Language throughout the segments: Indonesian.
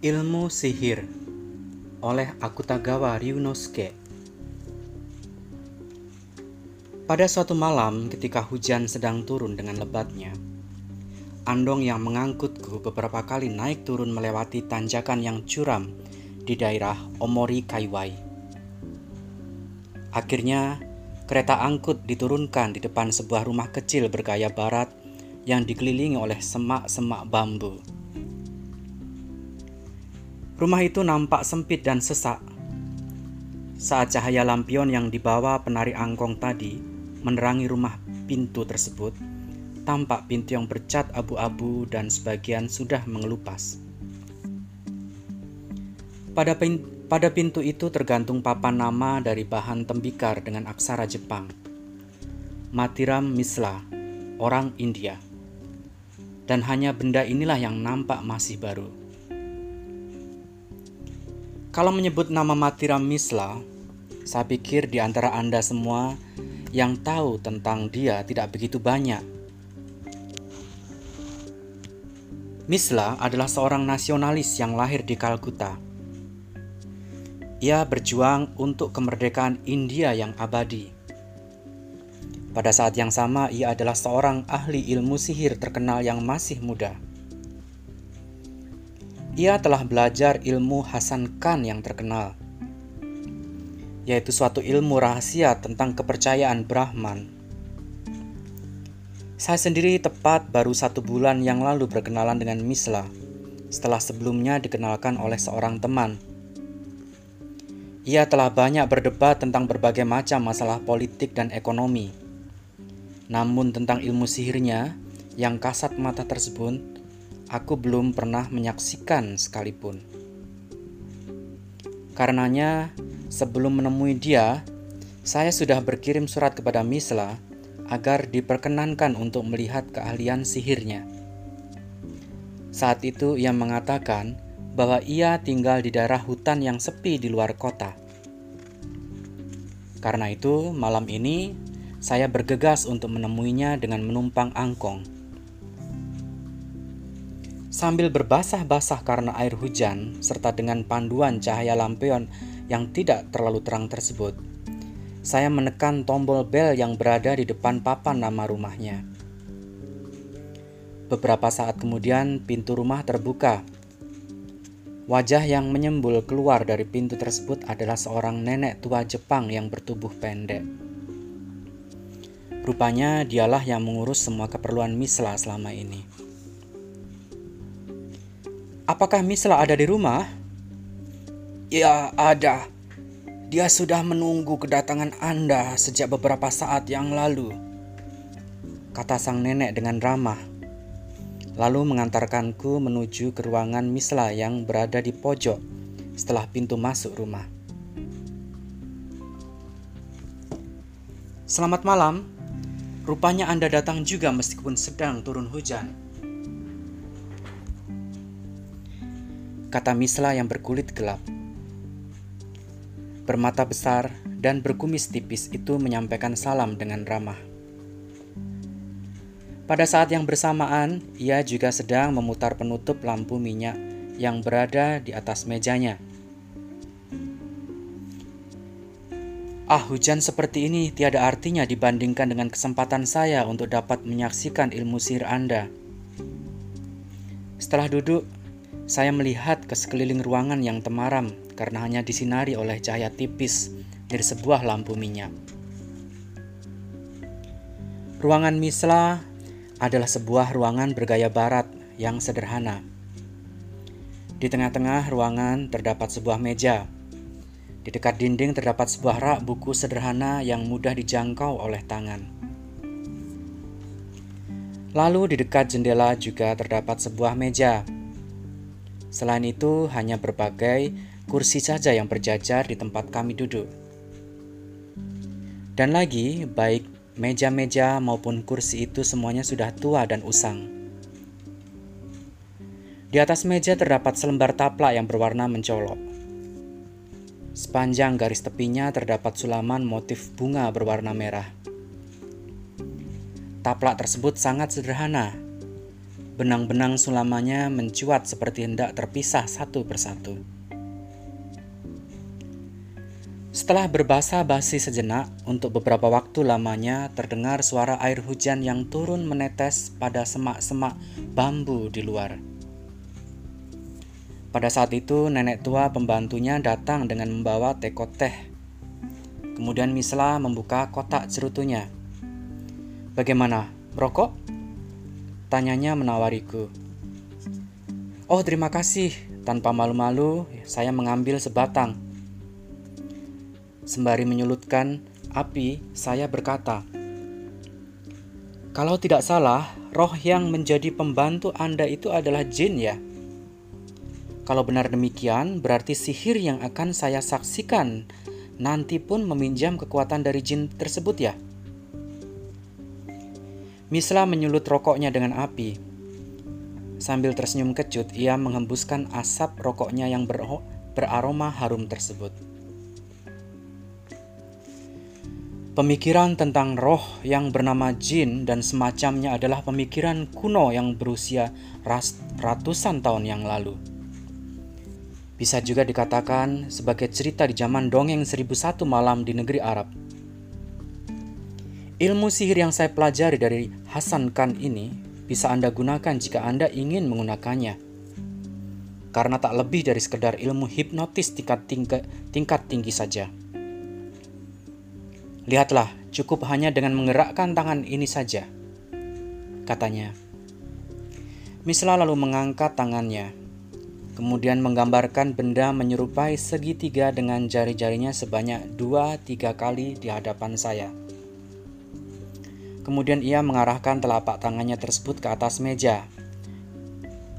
Ilmu Sihir oleh Akutagawa Ryunosuke Pada suatu malam ketika hujan sedang turun dengan lebatnya, Andong yang mengangkutku beberapa kali naik turun melewati tanjakan yang curam di daerah Omori Kaiwai. Akhirnya, kereta angkut diturunkan di depan sebuah rumah kecil bergaya barat yang dikelilingi oleh semak-semak bambu. Rumah itu nampak sempit dan sesak. Saat cahaya lampion yang dibawa penari angkong tadi menerangi rumah pintu tersebut, tampak pintu yang bercat abu-abu dan sebagian sudah mengelupas. Pada, pin pada pintu itu tergantung papan nama dari bahan tembikar dengan aksara Jepang. Matiram Misla, orang India. Dan hanya benda inilah yang nampak masih baru. Kalau menyebut nama Matiram Misla, saya pikir di antara Anda semua yang tahu tentang dia tidak begitu banyak. Misla adalah seorang nasionalis yang lahir di Kalkuta. Ia berjuang untuk kemerdekaan India yang abadi. Pada saat yang sama, ia adalah seorang ahli ilmu sihir terkenal yang masih muda. Ia telah belajar ilmu Hasan Khan yang terkenal, yaitu suatu ilmu rahasia tentang kepercayaan Brahman. Saya sendiri tepat baru satu bulan yang lalu berkenalan dengan Misla, setelah sebelumnya dikenalkan oleh seorang teman. Ia telah banyak berdebat tentang berbagai macam masalah politik dan ekonomi. Namun tentang ilmu sihirnya yang kasat mata tersebut aku belum pernah menyaksikan sekalipun. Karenanya, sebelum menemui dia, saya sudah berkirim surat kepada Misla agar diperkenankan untuk melihat keahlian sihirnya. Saat itu ia mengatakan bahwa ia tinggal di daerah hutan yang sepi di luar kota. Karena itu, malam ini saya bergegas untuk menemuinya dengan menumpang angkong. Sambil berbasah-basah karena air hujan, serta dengan panduan cahaya lampion yang tidak terlalu terang tersebut, saya menekan tombol bel yang berada di depan papan nama rumahnya. Beberapa saat kemudian, pintu rumah terbuka. Wajah yang menyembul keluar dari pintu tersebut adalah seorang nenek tua Jepang yang bertubuh pendek. Rupanya, dialah yang mengurus semua keperluan Misla selama ini. Apakah Misla ada di rumah? Ya, ada. Dia sudah menunggu kedatangan Anda sejak beberapa saat yang lalu. Kata sang nenek dengan ramah. Lalu mengantarkanku menuju ke ruangan Misla yang berada di pojok setelah pintu masuk rumah. Selamat malam. Rupanya Anda datang juga meskipun sedang turun hujan. Kata Misla yang berkulit gelap. Bermata besar dan berkumis tipis itu menyampaikan salam dengan ramah. Pada saat yang bersamaan, ia juga sedang memutar penutup lampu minyak yang berada di atas mejanya. Ah, hujan seperti ini tiada artinya dibandingkan dengan kesempatan saya untuk dapat menyaksikan ilmu sihir Anda. Setelah duduk, saya melihat ke sekeliling ruangan yang temaram karena hanya disinari oleh cahaya tipis dari sebuah lampu minyak. Ruangan Misla adalah sebuah ruangan bergaya barat yang sederhana. Di tengah-tengah ruangan terdapat sebuah meja. Di dekat dinding terdapat sebuah rak buku sederhana yang mudah dijangkau oleh tangan. Lalu di dekat jendela juga terdapat sebuah meja Selain itu, hanya berbagai kursi saja yang berjajar di tempat kami duduk. Dan lagi, baik meja-meja maupun kursi itu semuanya sudah tua dan usang. Di atas meja terdapat selembar taplak yang berwarna mencolok. Sepanjang garis tepinya terdapat sulaman motif bunga berwarna merah. Taplak tersebut sangat sederhana, benang-benang sulamannya mencuat seperti hendak terpisah satu persatu. Setelah berbahasa basi sejenak, untuk beberapa waktu lamanya terdengar suara air hujan yang turun menetes pada semak-semak bambu di luar. Pada saat itu, nenek tua pembantunya datang dengan membawa teko teh. Kemudian Misla membuka kotak cerutunya. Bagaimana, merokok? Tanyanya menawariku. Oh, terima kasih. Tanpa malu-malu, saya mengambil sebatang Sembari menyulutkan api, saya berkata, "Kalau tidak salah, roh yang menjadi pembantu Anda itu adalah jin, ya?" Kalau benar demikian, berarti sihir yang akan saya saksikan nanti pun meminjam kekuatan dari jin tersebut, ya? Misla menyulut rokoknya dengan api. Sambil tersenyum kecut, ia menghembuskan asap rokoknya yang beraroma harum tersebut. Pemikiran tentang roh yang bernama jin dan semacamnya adalah pemikiran kuno yang berusia ratusan tahun yang lalu. Bisa juga dikatakan sebagai cerita di zaman dongeng 1001 malam di negeri Arab. Ilmu sihir yang saya pelajari dari Hasan Khan ini bisa Anda gunakan jika Anda ingin menggunakannya. Karena tak lebih dari sekedar ilmu hipnotis tingkat, tingkat, tingkat tinggi saja. Lihatlah, cukup hanya dengan menggerakkan tangan ini saja, katanya. Misla lalu mengangkat tangannya, kemudian menggambarkan benda menyerupai segitiga dengan jari-jarinya sebanyak dua tiga kali di hadapan saya. Kemudian ia mengarahkan telapak tangannya tersebut ke atas meja.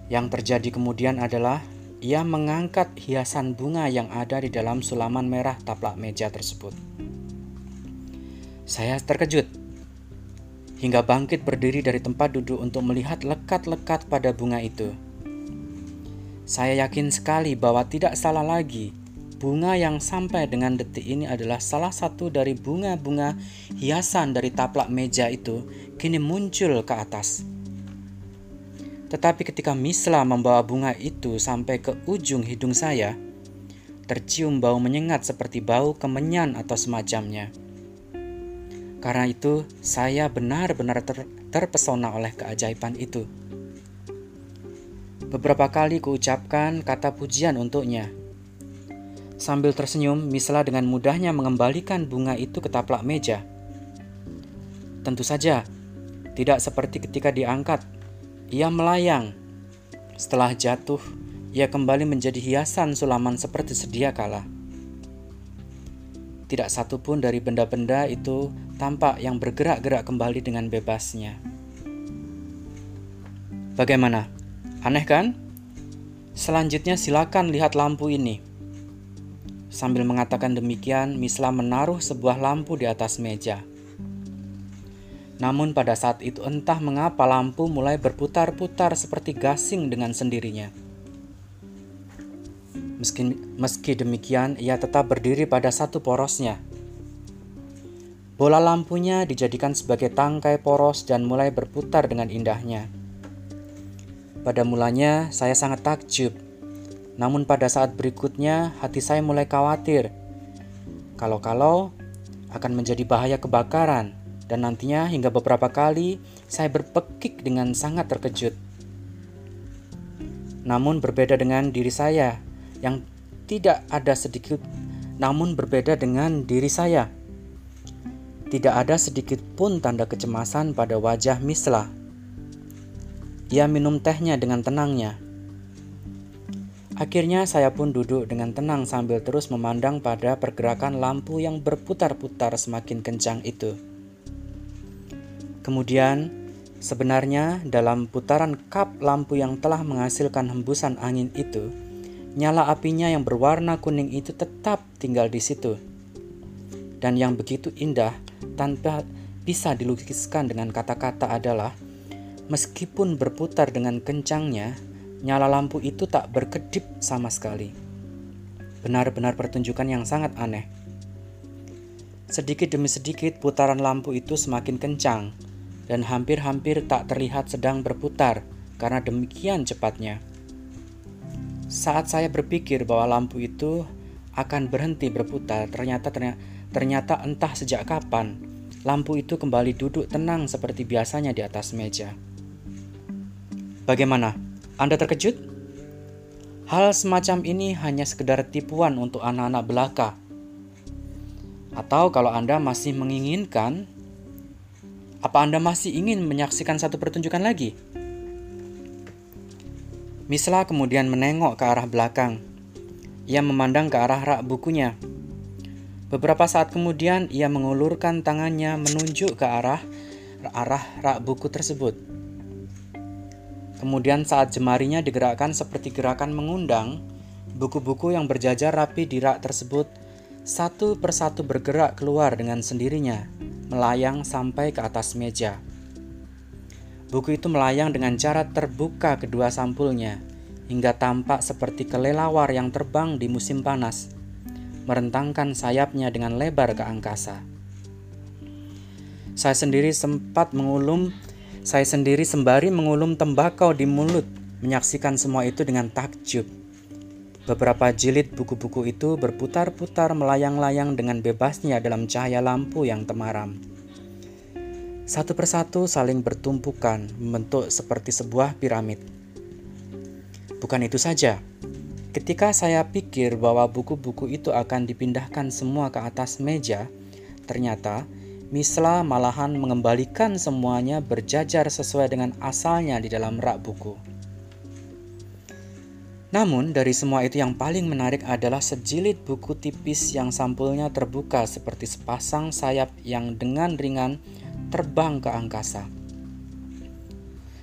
Yang terjadi kemudian adalah ia mengangkat hiasan bunga yang ada di dalam sulaman merah taplak meja tersebut. Saya terkejut hingga bangkit berdiri dari tempat duduk untuk melihat lekat-lekat pada bunga itu. Saya yakin sekali bahwa tidak salah lagi, bunga yang sampai dengan detik ini adalah salah satu dari bunga-bunga hiasan dari taplak meja itu kini muncul ke atas. Tetapi ketika Misla membawa bunga itu sampai ke ujung hidung saya, tercium bau menyengat seperti bau kemenyan atau semacamnya. Karena itu, saya benar-benar ter terpesona oleh keajaiban itu. Beberapa kali kuucapkan kata pujian untuknya. Sambil tersenyum, Misla dengan mudahnya mengembalikan bunga itu ke taplak meja. Tentu saja, tidak seperti ketika diangkat. Ia melayang. Setelah jatuh, ia kembali menjadi hiasan sulaman seperti sedia kala. Tidak satu pun dari benda-benda itu tampak yang bergerak-gerak kembali dengan bebasnya. Bagaimana? Aneh kan? Selanjutnya silakan lihat lampu ini. Sambil mengatakan demikian, Misla menaruh sebuah lampu di atas meja. Namun pada saat itu entah mengapa lampu mulai berputar-putar seperti gasing dengan sendirinya. Meski, meski demikian, ia tetap berdiri pada satu porosnya. Bola lampunya dijadikan sebagai tangkai poros dan mulai berputar dengan indahnya. Pada mulanya, saya sangat takjub. Namun pada saat berikutnya, hati saya mulai khawatir. Kalau-kalau akan menjadi bahaya kebakaran, dan nantinya hingga beberapa kali saya berpekik dengan sangat terkejut. Namun berbeda dengan diri saya yang tidak ada sedikit namun berbeda dengan diri saya. Tidak ada sedikit pun tanda kecemasan pada wajah Misla. Ia minum tehnya dengan tenangnya. Akhirnya saya pun duduk dengan tenang sambil terus memandang pada pergerakan lampu yang berputar-putar semakin kencang itu. Kemudian, sebenarnya dalam putaran kap lampu yang telah menghasilkan hembusan angin itu, nyala apinya yang berwarna kuning itu tetap tinggal di situ. Dan yang begitu indah tanpa bisa dilukiskan dengan kata-kata adalah meskipun berputar dengan kencangnya, nyala lampu itu tak berkedip sama sekali. Benar-benar pertunjukan yang sangat aneh. Sedikit demi sedikit putaran lampu itu semakin kencang dan hampir-hampir tak terlihat sedang berputar karena demikian cepatnya. Saat saya berpikir bahwa lampu itu akan berhenti berputar, ternyata ternyata entah sejak kapan lampu itu kembali duduk tenang seperti biasanya di atas meja. Bagaimana? Anda terkejut? Hal semacam ini hanya sekedar tipuan untuk anak-anak belaka. Atau kalau Anda masih menginginkan, apa Anda masih ingin menyaksikan satu pertunjukan lagi? Misla kemudian menengok ke arah belakang. Ia memandang ke arah rak bukunya. Beberapa saat kemudian ia mengulurkan tangannya menunjuk ke arah arah rak buku tersebut. Kemudian saat jemarinya digerakkan seperti gerakan mengundang, buku-buku yang berjajar rapi di rak tersebut satu persatu bergerak keluar dengan sendirinya, melayang sampai ke atas meja. Buku itu melayang dengan cara terbuka kedua sampulnya, hingga tampak seperti kelelawar yang terbang di musim panas, merentangkan sayapnya dengan lebar ke angkasa. Saya sendiri sempat mengulum, saya sendiri sembari mengulum tembakau di mulut, menyaksikan semua itu dengan takjub. Beberapa jilid buku-buku itu berputar-putar melayang-layang dengan bebasnya dalam cahaya lampu yang temaram. Satu persatu saling bertumpukan, membentuk seperti sebuah piramid. Bukan itu saja, ketika saya pikir bahwa buku-buku itu akan dipindahkan semua ke atas meja, ternyata Misla malahan mengembalikan semuanya berjajar sesuai dengan asalnya di dalam rak buku. Namun, dari semua itu yang paling menarik adalah sejilid buku tipis yang sampulnya terbuka seperti sepasang sayap yang dengan ringan terbang ke angkasa.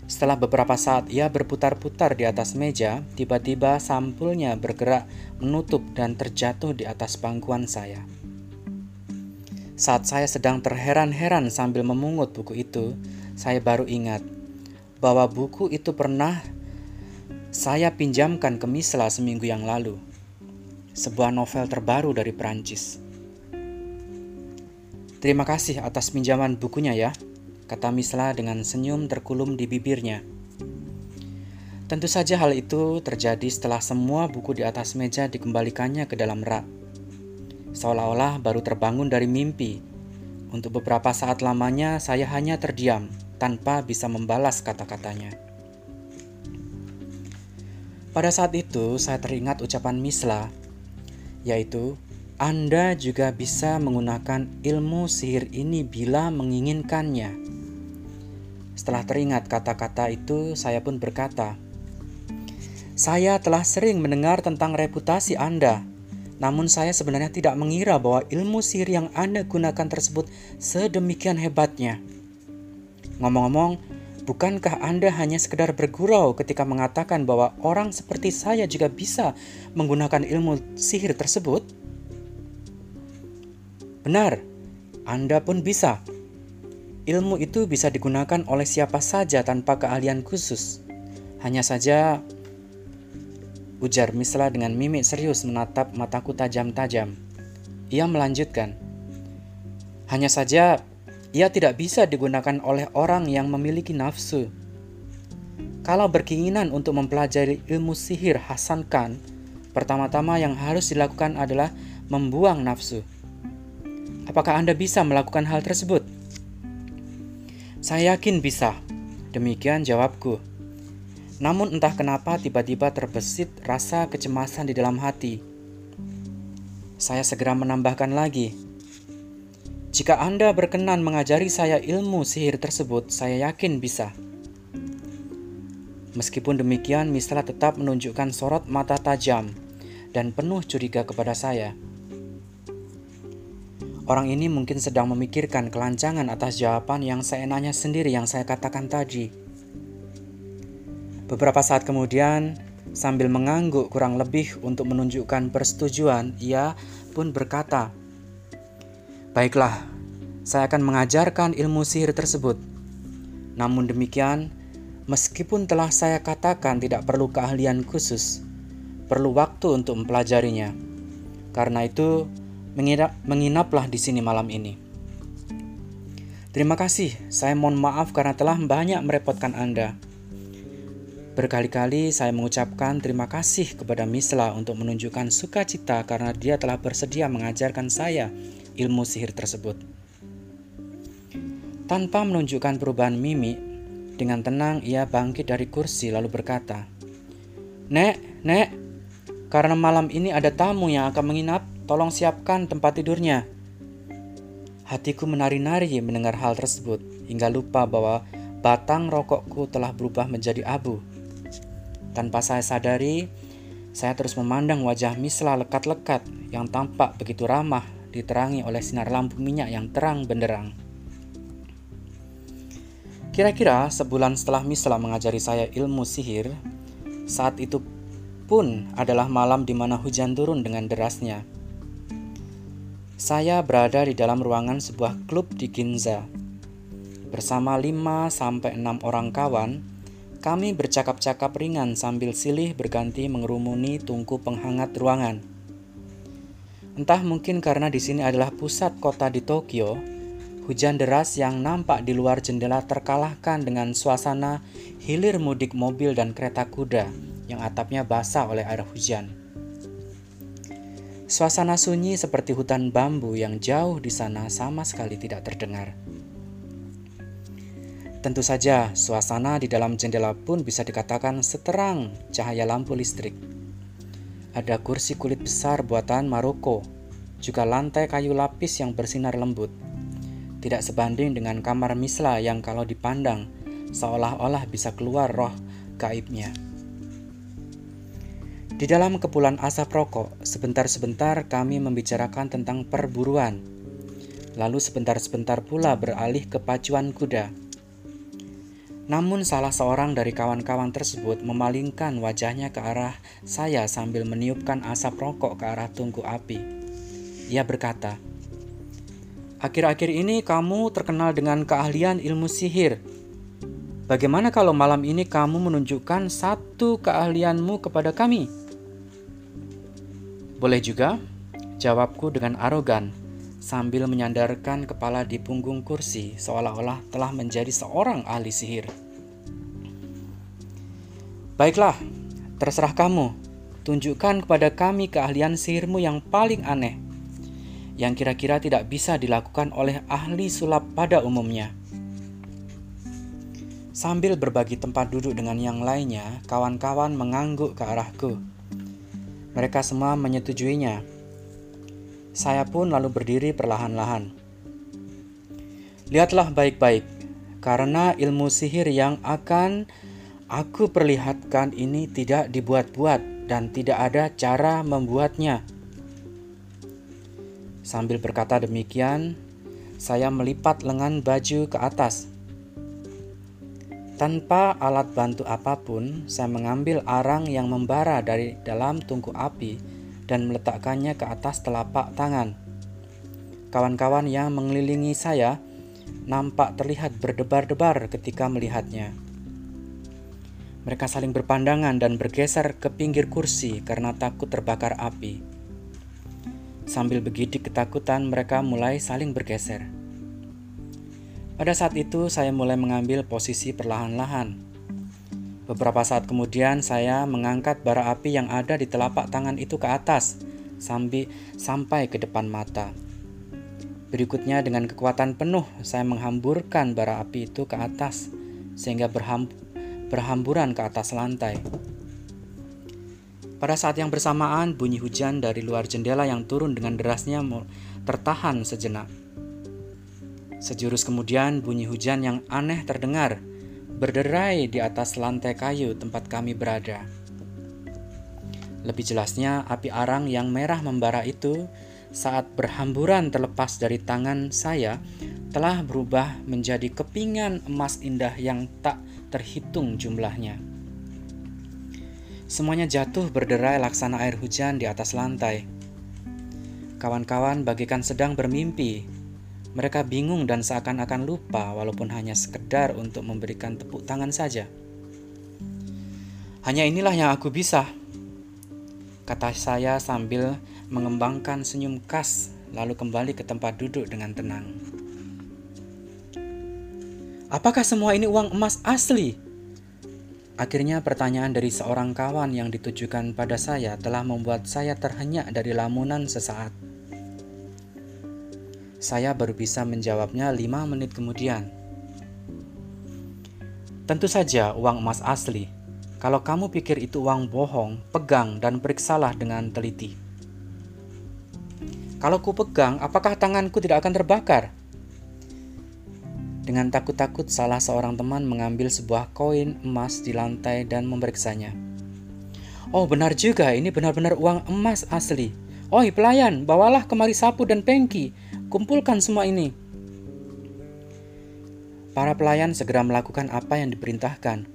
Setelah beberapa saat ia berputar-putar di atas meja, tiba-tiba sampulnya bergerak menutup dan terjatuh di atas pangkuan saya. Saat saya sedang terheran-heran sambil memungut buku itu, saya baru ingat bahwa buku itu pernah saya pinjamkan ke Misla seminggu yang lalu. Sebuah novel terbaru dari Perancis. Terima kasih atas pinjaman bukunya ya, kata Misla dengan senyum terkulum di bibirnya. Tentu saja hal itu terjadi setelah semua buku di atas meja dikembalikannya ke dalam rak. Seolah-olah baru terbangun dari mimpi. Untuk beberapa saat lamanya saya hanya terdiam tanpa bisa membalas kata-katanya. Pada saat itu saya teringat ucapan Misla, yaitu anda juga bisa menggunakan ilmu sihir ini bila menginginkannya. Setelah teringat kata-kata itu, saya pun berkata, "Saya telah sering mendengar tentang reputasi Anda, namun saya sebenarnya tidak mengira bahwa ilmu sihir yang Anda gunakan tersebut sedemikian hebatnya." Ngomong-ngomong, bukankah Anda hanya sekedar bergurau ketika mengatakan bahwa orang seperti saya juga bisa menggunakan ilmu sihir tersebut? Benar, Anda pun bisa. Ilmu itu bisa digunakan oleh siapa saja tanpa keahlian khusus. Hanya saja, ujar Misla dengan mimik serius menatap mataku tajam-tajam. Ia melanjutkan, hanya saja ia tidak bisa digunakan oleh orang yang memiliki nafsu. Kalau berkeinginan untuk mempelajari ilmu sihir Hasan Khan, pertama-tama yang harus dilakukan adalah membuang nafsu. Apakah Anda bisa melakukan hal tersebut? Saya yakin bisa. Demikian jawabku. Namun entah kenapa tiba-tiba terbesit rasa kecemasan di dalam hati. Saya segera menambahkan lagi. Jika Anda berkenan mengajari saya ilmu sihir tersebut, saya yakin bisa. Meskipun demikian, Misra tetap menunjukkan sorot mata tajam dan penuh curiga kepada saya. Orang ini mungkin sedang memikirkan kelancangan atas jawaban yang seenaknya sendiri yang saya katakan tadi. Beberapa saat kemudian, sambil mengangguk kurang lebih untuk menunjukkan persetujuan, ia pun berkata, "Baiklah, saya akan mengajarkan ilmu sihir tersebut. Namun demikian, meskipun telah saya katakan tidak perlu keahlian khusus, perlu waktu untuk mempelajarinya. Karena itu, menginap, menginaplah di sini malam ini. Terima kasih, saya mohon maaf karena telah banyak merepotkan Anda. Berkali-kali saya mengucapkan terima kasih kepada Misla untuk menunjukkan sukacita karena dia telah bersedia mengajarkan saya ilmu sihir tersebut. Tanpa menunjukkan perubahan mimik, dengan tenang ia bangkit dari kursi lalu berkata, Nek, Nek, karena malam ini ada tamu yang akan menginap, tolong siapkan tempat tidurnya. Hatiku menari-nari mendengar hal tersebut, hingga lupa bahwa batang rokokku telah berubah menjadi abu. Tanpa saya sadari, saya terus memandang wajah Misla lekat-lekat yang tampak begitu ramah diterangi oleh sinar lampu minyak yang terang benderang. Kira-kira sebulan setelah Misla mengajari saya ilmu sihir, saat itu pun adalah malam di mana hujan turun dengan derasnya. Saya berada di dalam ruangan sebuah klub di Ginza. Bersama 5 sampai 6 orang kawan, kami bercakap-cakap ringan sambil silih berganti mengerumuni tungku penghangat ruangan. Entah mungkin karena di sini adalah pusat kota di Tokyo, hujan deras yang nampak di luar jendela terkalahkan dengan suasana hilir mudik mobil dan kereta kuda yang atapnya basah oleh air hujan. Suasana sunyi seperti hutan bambu yang jauh di sana sama sekali tidak terdengar. Tentu saja, suasana di dalam jendela pun bisa dikatakan seterang cahaya lampu listrik. Ada kursi kulit besar buatan Maroko, juga lantai kayu lapis yang bersinar lembut. Tidak sebanding dengan kamar Misla yang kalau dipandang seolah-olah bisa keluar roh gaibnya. Di dalam kepulan asap rokok, sebentar-sebentar kami membicarakan tentang perburuan. Lalu sebentar-sebentar pula beralih ke pacuan kuda namun salah seorang dari kawan-kawan tersebut memalingkan wajahnya ke arah saya sambil meniupkan asap rokok ke arah tungku api. Ia berkata, Akhir-akhir ini kamu terkenal dengan keahlian ilmu sihir. Bagaimana kalau malam ini kamu menunjukkan satu keahlianmu kepada kami? Boleh juga, jawabku dengan arogan sambil menyandarkan kepala di punggung kursi seolah-olah telah menjadi seorang ahli sihir. Baiklah, terserah kamu. Tunjukkan kepada kami keahlian sihirmu yang paling aneh, yang kira-kira tidak bisa dilakukan oleh ahli sulap pada umumnya. Sambil berbagi tempat duduk dengan yang lainnya, kawan-kawan mengangguk ke arahku. Mereka semua menyetujuinya saya pun lalu berdiri perlahan-lahan. Lihatlah baik-baik, karena ilmu sihir yang akan aku perlihatkan ini tidak dibuat-buat dan tidak ada cara membuatnya. Sambil berkata demikian, saya melipat lengan baju ke atas. Tanpa alat bantu apa pun, saya mengambil arang yang membara dari dalam tungku api dan meletakkannya ke atas telapak tangan. Kawan-kawan yang mengelilingi saya nampak terlihat berdebar-debar ketika melihatnya. Mereka saling berpandangan dan bergeser ke pinggir kursi karena takut terbakar api. Sambil begidik ketakutan, mereka mulai saling bergeser. Pada saat itu, saya mulai mengambil posisi perlahan-lahan Beberapa saat kemudian saya mengangkat bara api yang ada di telapak tangan itu ke atas sampai sampai ke depan mata. Berikutnya dengan kekuatan penuh saya menghamburkan bara api itu ke atas sehingga berham, berhamburan ke atas lantai. Pada saat yang bersamaan bunyi hujan dari luar jendela yang turun dengan derasnya tertahan sejenak. Sejurus kemudian bunyi hujan yang aneh terdengar berderai di atas lantai kayu tempat kami berada. Lebih jelasnya, api arang yang merah membara itu saat berhamburan terlepas dari tangan saya telah berubah menjadi kepingan emas indah yang tak terhitung jumlahnya. Semuanya jatuh berderai laksana air hujan di atas lantai. Kawan-kawan bagikan sedang bermimpi mereka bingung dan seakan-akan lupa walaupun hanya sekedar untuk memberikan tepuk tangan saja. Hanya inilah yang aku bisa, kata saya sambil mengembangkan senyum khas lalu kembali ke tempat duduk dengan tenang. Apakah semua ini uang emas asli? Akhirnya pertanyaan dari seorang kawan yang ditujukan pada saya telah membuat saya terhenyak dari lamunan sesaat. Saya baru bisa menjawabnya lima menit kemudian. Tentu saja uang emas asli. Kalau kamu pikir itu uang bohong, pegang dan periksalah dengan teliti. Kalau ku pegang, apakah tanganku tidak akan terbakar? Dengan takut-takut salah seorang teman mengambil sebuah koin emas di lantai dan memeriksanya. Oh benar juga, ini benar-benar uang emas asli. Oi pelayan, bawalah kemari sapu dan pengki. Kumpulkan semua ini. Para pelayan segera melakukan apa yang diperintahkan.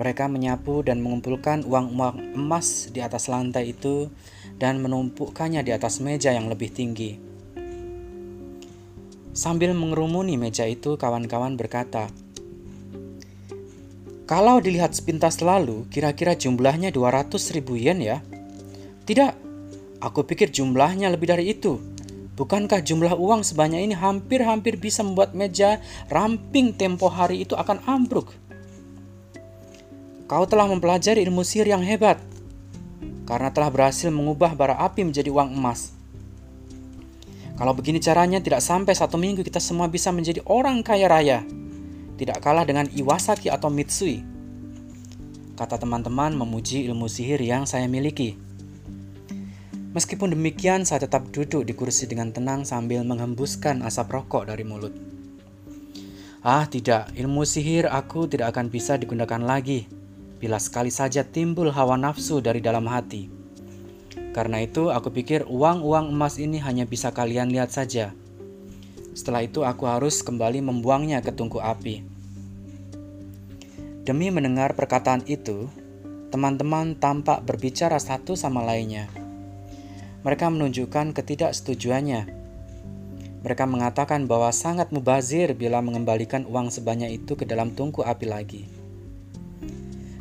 Mereka menyapu dan mengumpulkan uang-uang emas di atas lantai itu dan menumpukkannya di atas meja yang lebih tinggi. Sambil mengerumuni meja itu, kawan-kawan berkata, "Kalau dilihat sepintas lalu, kira-kira jumlahnya 200 ribu yen ya?" "Tidak, aku pikir jumlahnya lebih dari itu." Bukankah jumlah uang sebanyak ini hampir-hampir bisa membuat meja ramping tempo hari itu akan ambruk? Kau telah mempelajari ilmu sihir yang hebat, karena telah berhasil mengubah bara api menjadi uang emas. Kalau begini caranya, tidak sampai satu minggu kita semua bisa menjadi orang kaya raya. Tidak kalah dengan Iwasaki atau Mitsui. Kata teman-teman memuji ilmu sihir yang saya miliki. Meskipun demikian, saya tetap duduk di kursi dengan tenang sambil menghembuskan asap rokok dari mulut. Ah, tidak, ilmu sihir aku tidak akan bisa digunakan lagi bila sekali saja timbul hawa nafsu dari dalam hati. Karena itu, aku pikir uang-uang emas ini hanya bisa kalian lihat saja. Setelah itu, aku harus kembali membuangnya ke tungku api. Demi mendengar perkataan itu, teman-teman tampak berbicara satu sama lainnya mereka menunjukkan ketidaksetujuannya. Mereka mengatakan bahwa sangat mubazir bila mengembalikan uang sebanyak itu ke dalam tungku api lagi.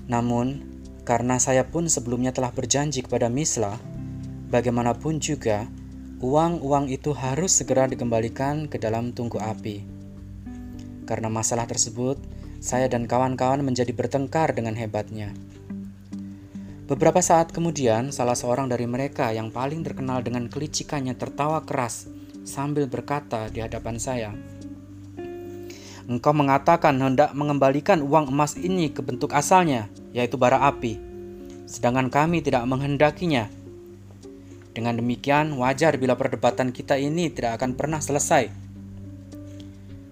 Namun, karena saya pun sebelumnya telah berjanji kepada Misla, bagaimanapun juga, uang-uang itu harus segera dikembalikan ke dalam tungku api. Karena masalah tersebut, saya dan kawan-kawan menjadi bertengkar dengan hebatnya. Beberapa saat kemudian, salah seorang dari mereka yang paling terkenal dengan kelicikannya tertawa keras sambil berkata di hadapan saya, "Engkau mengatakan hendak mengembalikan uang emas ini ke bentuk asalnya, yaitu bara api, sedangkan kami tidak menghendakinya. Dengan demikian, wajar bila perdebatan kita ini tidak akan pernah selesai."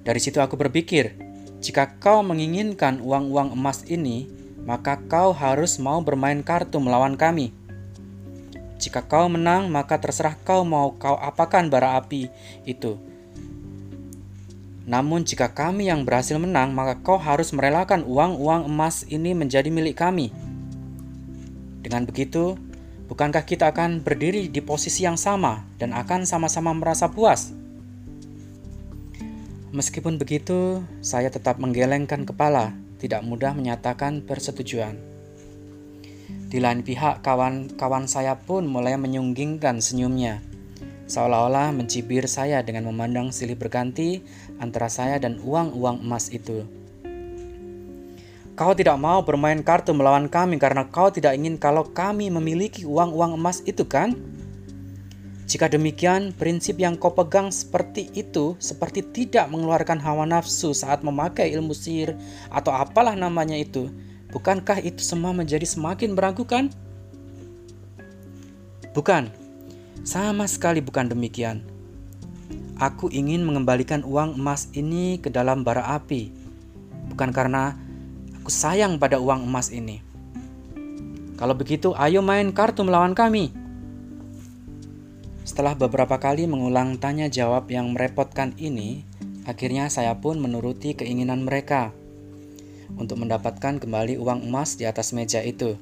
Dari situ aku berpikir, jika kau menginginkan uang-uang emas ini, maka kau harus mau bermain kartu melawan kami. Jika kau menang, maka terserah kau mau kau apakan bara api itu. Namun jika kami yang berhasil menang, maka kau harus merelakan uang-uang emas ini menjadi milik kami. Dengan begitu, bukankah kita akan berdiri di posisi yang sama dan akan sama-sama merasa puas? Meskipun begitu, saya tetap menggelengkan kepala tidak mudah menyatakan persetujuan. Di lain pihak, kawan-kawan saya pun mulai menyunggingkan senyumnya, seolah-olah mencibir saya dengan memandang silih berganti antara saya dan uang-uang emas itu. Kau tidak mau bermain kartu melawan kami karena kau tidak ingin kalau kami memiliki uang-uang emas itu kan? Jika demikian, prinsip yang kau pegang seperti itu seperti tidak mengeluarkan hawa nafsu saat memakai ilmu sihir atau apalah namanya itu. Bukankah itu semua menjadi semakin meragukan? Bukan, sama sekali bukan demikian. Aku ingin mengembalikan uang emas ini ke dalam bara api, bukan karena aku sayang pada uang emas ini. Kalau begitu, ayo main kartu melawan kami. Setelah beberapa kali mengulang tanya jawab yang merepotkan ini, akhirnya saya pun menuruti keinginan mereka untuk mendapatkan kembali uang emas di atas meja itu.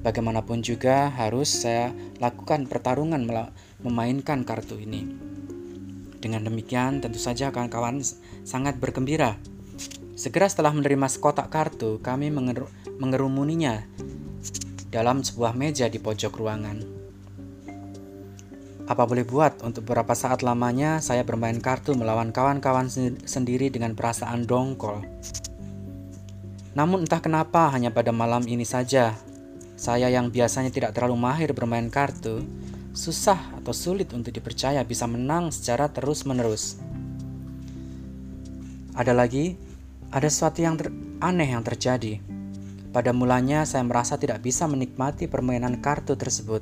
Bagaimanapun juga harus saya lakukan pertarungan memainkan kartu ini. Dengan demikian, tentu saja kawan-kawan sangat bergembira. Segera setelah menerima sekotak kartu, kami mengerumuninya dalam sebuah meja di pojok ruangan. Apa boleh buat, untuk beberapa saat lamanya saya bermain kartu melawan kawan-kawan sendiri dengan perasaan dongkol. Namun entah kenapa hanya pada malam ini saja, saya yang biasanya tidak terlalu mahir bermain kartu, susah atau sulit untuk dipercaya bisa menang secara terus-menerus. Ada lagi, ada sesuatu yang aneh yang terjadi. Pada mulanya saya merasa tidak bisa menikmati permainan kartu tersebut.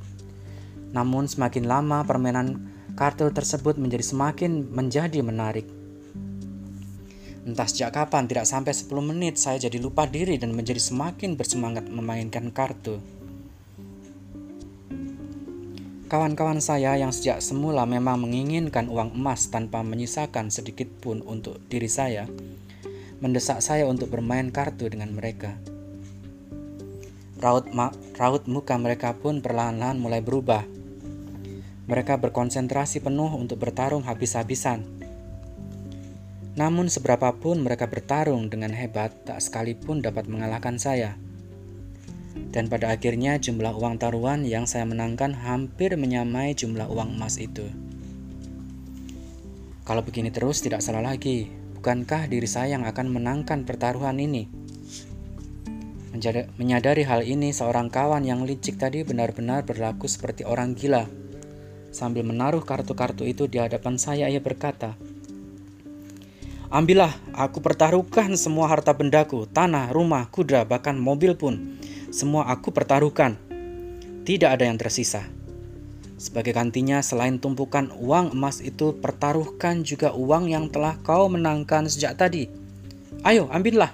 Namun semakin lama permainan kartu tersebut menjadi semakin menjadi menarik. Entah sejak kapan, tidak sampai 10 menit saya jadi lupa diri dan menjadi semakin bersemangat memainkan kartu. Kawan-kawan saya yang sejak semula memang menginginkan uang emas tanpa menyisakan sedikit pun untuk diri saya, mendesak saya untuk bermain kartu dengan mereka. Raut, raut muka mereka pun perlahan-lahan mulai berubah. Mereka berkonsentrasi penuh untuk bertarung habis-habisan namun seberapapun mereka bertarung dengan hebat, tak sekalipun dapat mengalahkan saya. Dan pada akhirnya jumlah uang taruhan yang saya menangkan hampir menyamai jumlah uang emas itu. Kalau begini terus tidak salah lagi, bukankah diri saya yang akan menangkan pertaruhan ini? Menyadari hal ini, seorang kawan yang licik tadi benar-benar berlaku seperti orang gila. Sambil menaruh kartu-kartu itu di hadapan saya, ia berkata, Ambillah, aku pertaruhkan semua harta bendaku, tanah, rumah, kuda, bahkan mobil pun. Semua aku pertaruhkan. Tidak ada yang tersisa. Sebagai gantinya, selain tumpukan uang emas itu, pertaruhkan juga uang yang telah kau menangkan sejak tadi. Ayo, ambillah.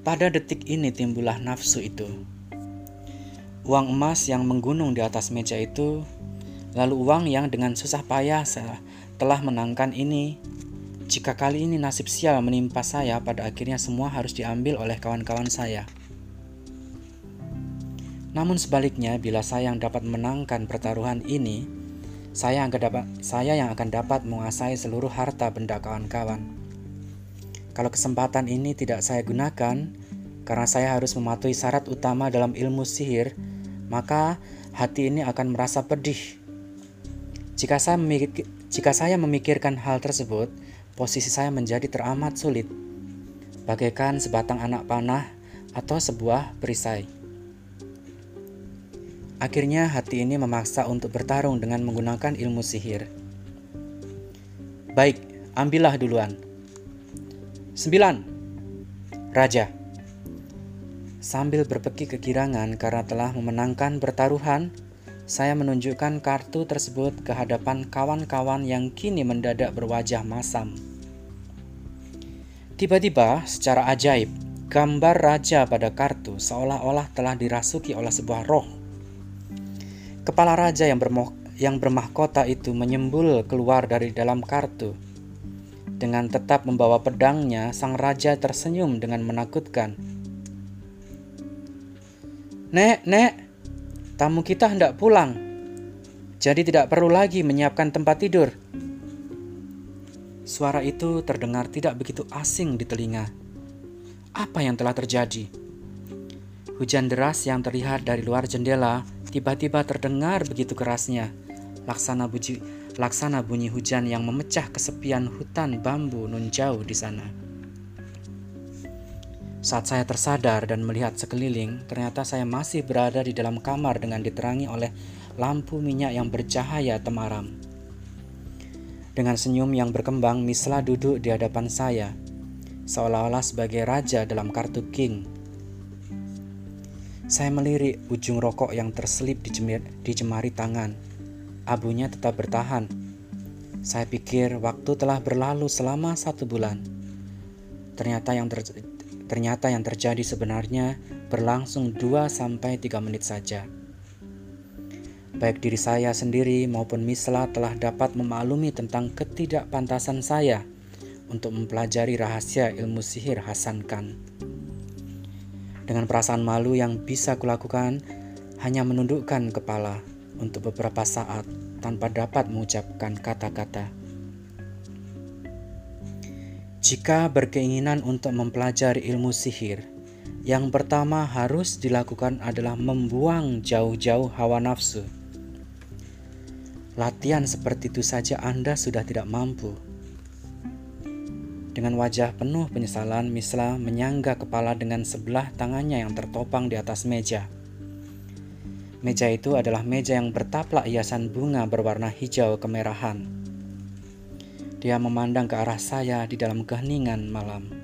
Pada detik ini timbullah nafsu itu. Uang emas yang menggunung di atas meja itu, lalu uang yang dengan susah payah telah menangkan ini jika kali ini nasib sial menimpa saya, pada akhirnya semua harus diambil oleh kawan-kawan saya. Namun sebaliknya, bila saya yang dapat menangkan pertaruhan ini, saya yang, saya yang akan dapat menguasai seluruh harta benda kawan-kawan. Kalau kesempatan ini tidak saya gunakan, karena saya harus mematuhi syarat utama dalam ilmu sihir, maka hati ini akan merasa pedih. Jika saya, memikir, jika saya memikirkan hal tersebut, posisi saya menjadi teramat sulit, bagaikan sebatang anak panah atau sebuah perisai. Akhirnya hati ini memaksa untuk bertarung dengan menggunakan ilmu sihir. Baik, ambillah duluan. Sembilan. Raja. Sambil berpeki kegirangan karena telah memenangkan pertaruhan, saya menunjukkan kartu tersebut ke hadapan kawan-kawan yang kini mendadak berwajah masam. Tiba-tiba, secara ajaib, gambar raja pada kartu seolah-olah telah dirasuki oleh sebuah roh. Kepala raja yang, yang bermahkota itu menyembul keluar dari dalam kartu. Dengan tetap membawa pedangnya, sang raja tersenyum dengan menakutkan. Nek, nek, Tamu kita hendak pulang, jadi tidak perlu lagi menyiapkan tempat tidur. Suara itu terdengar tidak begitu asing di telinga. Apa yang telah terjadi? Hujan deras yang terlihat dari luar jendela tiba-tiba terdengar begitu kerasnya, laksana bunyi, laksana bunyi hujan yang memecah kesepian hutan bambu nun jauh di sana. Saat saya tersadar dan melihat sekeliling, ternyata saya masih berada di dalam kamar dengan diterangi oleh lampu minyak yang bercahaya temaram. Dengan senyum yang berkembang, Misla duduk di hadapan saya, seolah-olah sebagai raja dalam kartu king. Saya melirik ujung rokok yang terselip di, jemir, di jemari tangan. Abunya tetap bertahan. Saya pikir waktu telah berlalu selama satu bulan. Ternyata yang ter Ternyata yang terjadi sebenarnya berlangsung 2-3 menit saja. Baik diri saya sendiri maupun Misla telah dapat memaklumi tentang ketidakpantasan saya untuk mempelajari rahasia ilmu sihir Hasan Khan. Dengan perasaan malu yang bisa kulakukan, hanya menundukkan kepala untuk beberapa saat tanpa dapat mengucapkan kata-kata. Jika berkeinginan untuk mempelajari ilmu sihir, yang pertama harus dilakukan adalah membuang jauh-jauh hawa nafsu. Latihan seperti itu saja Anda sudah tidak mampu. Dengan wajah penuh penyesalan, Misla menyangga kepala dengan sebelah tangannya yang tertopang di atas meja. Meja itu adalah meja yang bertaplak hiasan bunga berwarna hijau kemerahan. Dia memandang ke arah saya di dalam keheningan malam.